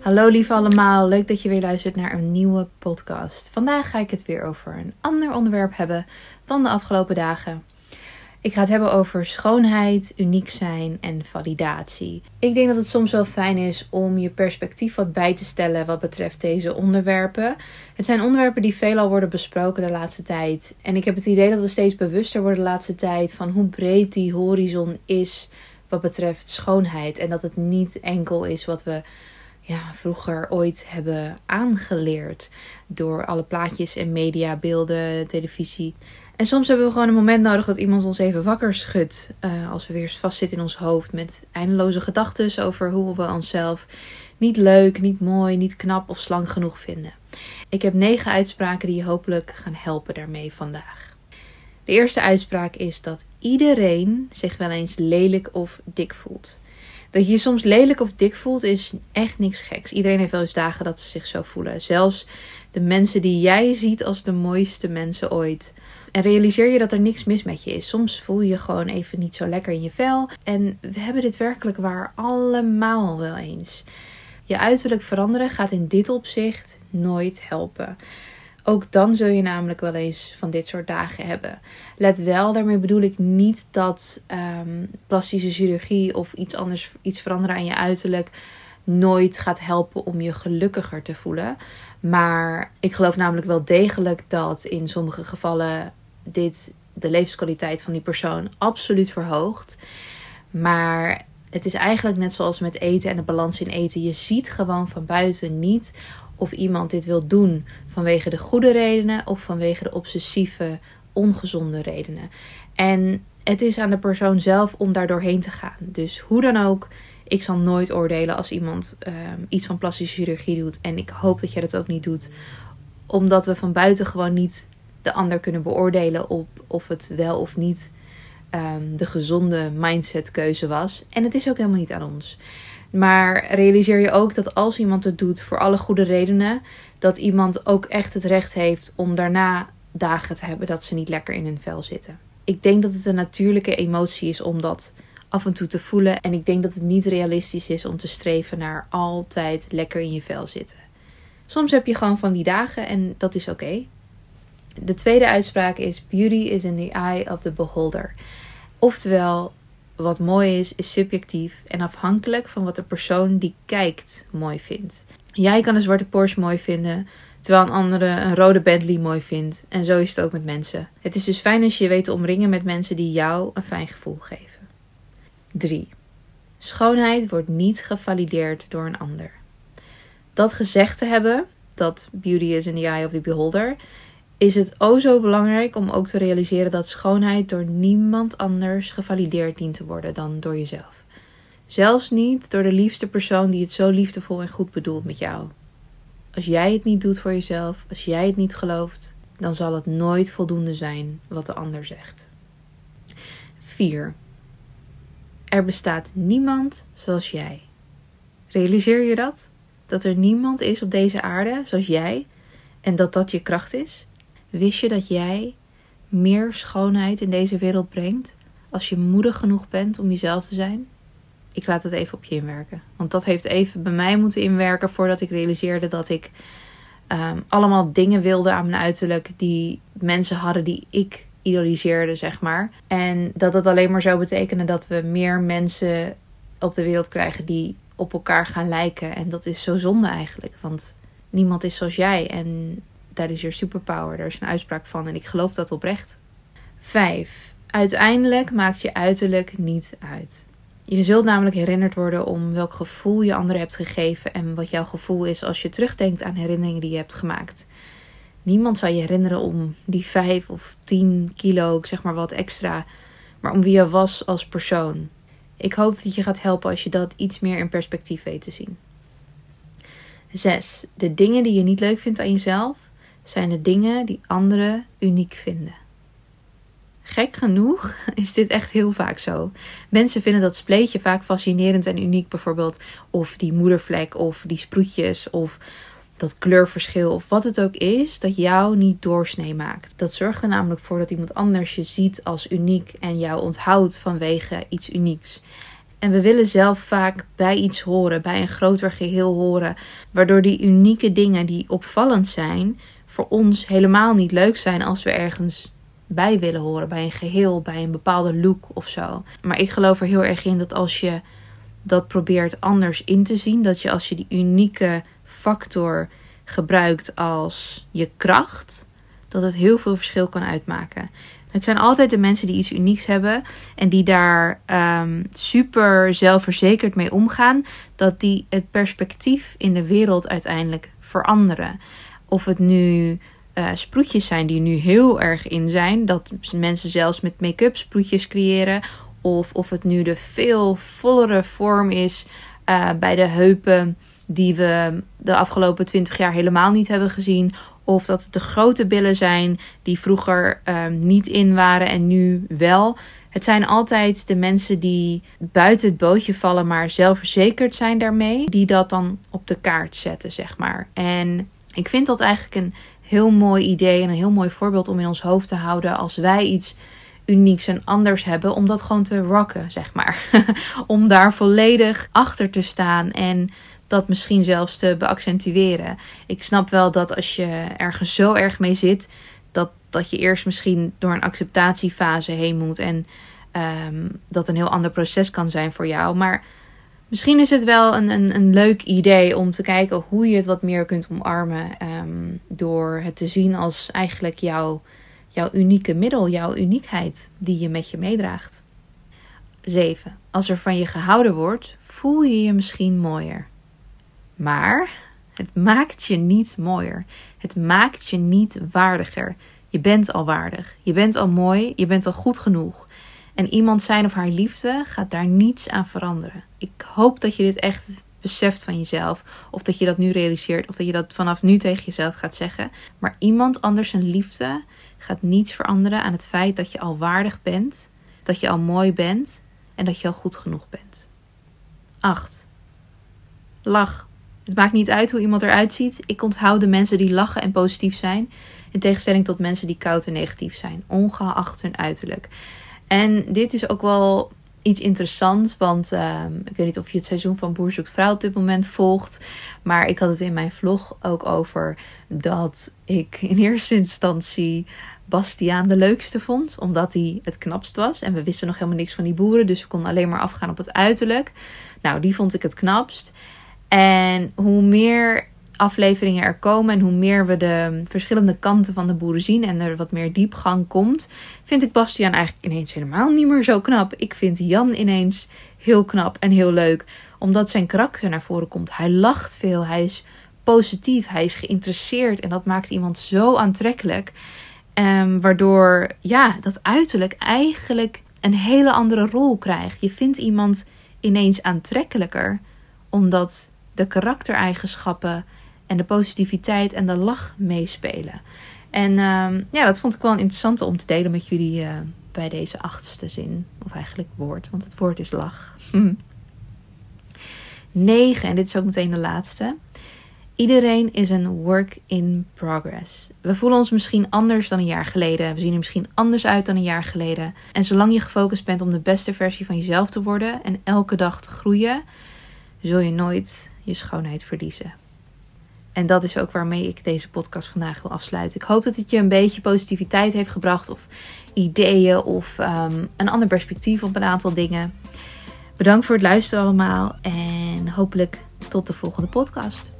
Hallo lieve allemaal, leuk dat je weer luistert naar een nieuwe podcast. Vandaag ga ik het weer over een ander onderwerp hebben dan de afgelopen dagen. Ik ga het hebben over schoonheid, uniek zijn en validatie. Ik denk dat het soms wel fijn is om je perspectief wat bij te stellen wat betreft deze onderwerpen. Het zijn onderwerpen die veelal worden besproken de laatste tijd. En ik heb het idee dat we steeds bewuster worden de laatste tijd van hoe breed die horizon is wat betreft schoonheid. En dat het niet enkel is wat we ja, vroeger ooit hebben aangeleerd door alle plaatjes en media, beelden, televisie. En soms hebben we gewoon een moment nodig dat iemand ons even wakker schudt. Uh, als we weer vastzitten in ons hoofd met eindeloze gedachten over hoe we onszelf niet leuk, niet mooi, niet knap of slank genoeg vinden. Ik heb negen uitspraken die je hopelijk gaan helpen daarmee vandaag. De eerste uitspraak is dat iedereen zich wel eens lelijk of dik voelt. Dat je je soms lelijk of dik voelt is echt niks geks. Iedereen heeft wel eens dagen dat ze zich zo voelen. Zelfs de mensen die jij ziet als de mooiste mensen ooit. En realiseer je dat er niks mis met je is. Soms voel je je gewoon even niet zo lekker in je vel. En we hebben dit werkelijk waar allemaal wel eens. Je uiterlijk veranderen gaat in dit opzicht nooit helpen. Ook dan zul je namelijk wel eens van dit soort dagen hebben. Let wel, daarmee bedoel ik niet dat um, plastische chirurgie of iets anders, iets veranderen aan je uiterlijk nooit gaat helpen om je gelukkiger te voelen. Maar ik geloof namelijk wel degelijk dat in sommige gevallen dit de levenskwaliteit van die persoon absoluut verhoogt. Maar het is eigenlijk net zoals met eten en de balans in eten. Je ziet gewoon van buiten niet of iemand dit wil doen vanwege de goede redenen of vanwege de obsessieve, ongezonde redenen. En het is aan de persoon zelf om daar doorheen te gaan. Dus hoe dan ook, ik zal nooit oordelen als iemand uh, iets van plastische chirurgie doet. En ik hoop dat jij dat ook niet doet, omdat we van buiten gewoon niet de ander kunnen beoordelen op of het wel of niet um, de gezonde mindsetkeuze was. En het is ook helemaal niet aan ons. Maar realiseer je ook dat als iemand het doet voor alle goede redenen, dat iemand ook echt het recht heeft om daarna dagen te hebben dat ze niet lekker in hun vel zitten. Ik denk dat het een natuurlijke emotie is om dat af en toe te voelen. En ik denk dat het niet realistisch is om te streven naar altijd lekker in je vel zitten. Soms heb je gewoon van die dagen en dat is oké. De tweede uitspraak is: Beauty is in the eye of the beholder. Oftewel, wat mooi is, is subjectief en afhankelijk van wat de persoon die kijkt mooi vindt. Jij kan een zwarte Porsche mooi vinden, terwijl een andere een rode Bentley mooi vindt. En zo is het ook met mensen. Het is dus fijn als je je weet te omringen met mensen die jou een fijn gevoel geven. 3. Schoonheid wordt niet gevalideerd door een ander. Dat gezegd te hebben, dat beauty is in the eye of the beholder, is het o zo belangrijk om ook te realiseren dat schoonheid door niemand anders gevalideerd dient te worden dan door jezelf. Zelfs niet door de liefste persoon die het zo liefdevol en goed bedoelt met jou. Als jij het niet doet voor jezelf, als jij het niet gelooft, dan zal het nooit voldoende zijn wat de ander zegt. 4. Er bestaat niemand zoals jij. Realiseer je dat? Dat er niemand is op deze aarde zoals jij en dat dat je kracht is? Wist je dat jij meer schoonheid in deze wereld brengt als je moedig genoeg bent om jezelf te zijn? Ik laat het even op je inwerken. Want dat heeft even bij mij moeten inwerken voordat ik realiseerde dat ik um, allemaal dingen wilde aan mijn uiterlijk die mensen hadden die ik idoliseerde, zeg maar. En dat dat alleen maar zou betekenen dat we meer mensen op de wereld krijgen die op elkaar gaan lijken. En dat is zo zonde eigenlijk. Want niemand is zoals jij. En dat is je superpower. Daar is een uitspraak van en ik geloof dat oprecht. 5. Uiteindelijk maakt je uiterlijk niet uit. Je zult namelijk herinnerd worden om welk gevoel je anderen hebt gegeven en wat jouw gevoel is als je terugdenkt aan herinneringen die je hebt gemaakt. Niemand zal je herinneren om die 5 of 10 kilo, zeg maar wat extra, maar om wie je was als persoon. Ik hoop dat je gaat helpen als je dat iets meer in perspectief weet te zien. 6. De dingen die je niet leuk vindt aan jezelf zijn de dingen die anderen uniek vinden. Gek genoeg is dit echt heel vaak zo. Mensen vinden dat spleetje vaak fascinerend en uniek, bijvoorbeeld. Of die moedervlek, of die sproetjes, of dat kleurverschil, of wat het ook is, dat jou niet doorsnee maakt. Dat zorgt er namelijk voor dat iemand anders je ziet als uniek en jou onthoudt vanwege iets unieks. En we willen zelf vaak bij iets horen, bij een groter geheel horen, waardoor die unieke dingen die opvallend zijn, voor ons helemaal niet leuk zijn als we ergens bij willen horen, bij een geheel, bij een bepaalde look of zo. Maar ik geloof er heel erg in dat als je dat probeert anders in te zien, dat je als je die unieke factor gebruikt als je kracht, dat het heel veel verschil kan uitmaken. Het zijn altijd de mensen die iets unieks hebben en die daar um, super zelfverzekerd mee omgaan, dat die het perspectief in de wereld uiteindelijk veranderen. Of het nu uh, sproetjes zijn die nu heel erg in zijn, dat mensen zelfs met make-up sproetjes creëren, of of het nu de veel vollere vorm is uh, bij de heupen die we de afgelopen 20 jaar helemaal niet hebben gezien. Of dat het de grote billen zijn die vroeger um, niet in waren en nu wel. Het zijn altijd de mensen die buiten het bootje vallen, maar zelfverzekerd zijn daarmee, die dat dan op de kaart zetten, zeg maar. En ik vind dat eigenlijk een heel mooi idee en een heel mooi voorbeeld om in ons hoofd te houden als wij iets unieks en anders hebben, om dat gewoon te rocken, zeg maar. om daar volledig achter te staan en dat misschien zelfs te beaccentueren. Ik snap wel dat als je ergens zo erg mee zit, dat, dat je eerst misschien door een acceptatiefase heen moet. En um, dat een heel ander proces kan zijn voor jou. Maar misschien is het wel een, een, een leuk idee om te kijken hoe je het wat meer kunt omarmen. Um, door het te zien als eigenlijk jouw, jouw unieke middel, jouw uniekheid die je met je meedraagt. 7. Als er van je gehouden wordt, voel je je misschien mooier. Maar het maakt je niet mooier. Het maakt je niet waardiger. Je bent al waardig. Je bent al mooi. Je bent al goed genoeg. En iemand zijn of haar liefde gaat daar niets aan veranderen. Ik hoop dat je dit echt beseft van jezelf. Of dat je dat nu realiseert. Of dat je dat vanaf nu tegen jezelf gaat zeggen. Maar iemand anders zijn liefde gaat niets veranderen aan het feit dat je al waardig bent. Dat je al mooi bent. En dat je al goed genoeg bent. 8. Lach. Het maakt niet uit hoe iemand eruit ziet. Ik onthoud de mensen die lachen en positief zijn. In tegenstelling tot mensen die koud en negatief zijn. Ongeacht hun uiterlijk. En dit is ook wel iets interessants. Want uh, ik weet niet of je het seizoen van Boer zoekt vrouw op dit moment volgt. Maar ik had het in mijn vlog ook over dat ik in eerste instantie Bastiaan de leukste vond. Omdat hij het knapst was. En we wisten nog helemaal niks van die boeren. Dus we konden alleen maar afgaan op het uiterlijk. Nou, die vond ik het knapst. En hoe meer afleveringen er komen en hoe meer we de verschillende kanten van de boeren zien en er wat meer diepgang komt, vind ik Bastiaan eigenlijk ineens helemaal niet meer zo knap. Ik vind Jan ineens heel knap en heel leuk, omdat zijn karakter naar voren komt. Hij lacht veel, hij is positief, hij is geïnteresseerd en dat maakt iemand zo aantrekkelijk. Um, waardoor ja, dat uiterlijk eigenlijk een hele andere rol krijgt. Je vindt iemand ineens aantrekkelijker omdat de karaktereigenschappen en de positiviteit en de lach meespelen. En uh, ja, dat vond ik wel een interessante om te delen met jullie uh, bij deze achtste zin. Of eigenlijk woord, want het woord is lach. 9, en dit is ook meteen de laatste. Iedereen is een work in progress. We voelen ons misschien anders dan een jaar geleden. We zien er misschien anders uit dan een jaar geleden. En zolang je gefocust bent om de beste versie van jezelf te worden en elke dag te groeien, zul je nooit je schoonheid verliezen. En dat is ook waarmee ik deze podcast vandaag wil afsluiten. Ik hoop dat het je een beetje positiviteit heeft gebracht, of ideeën, of um, een ander perspectief op een aantal dingen. Bedankt voor het luisteren allemaal en hopelijk tot de volgende podcast.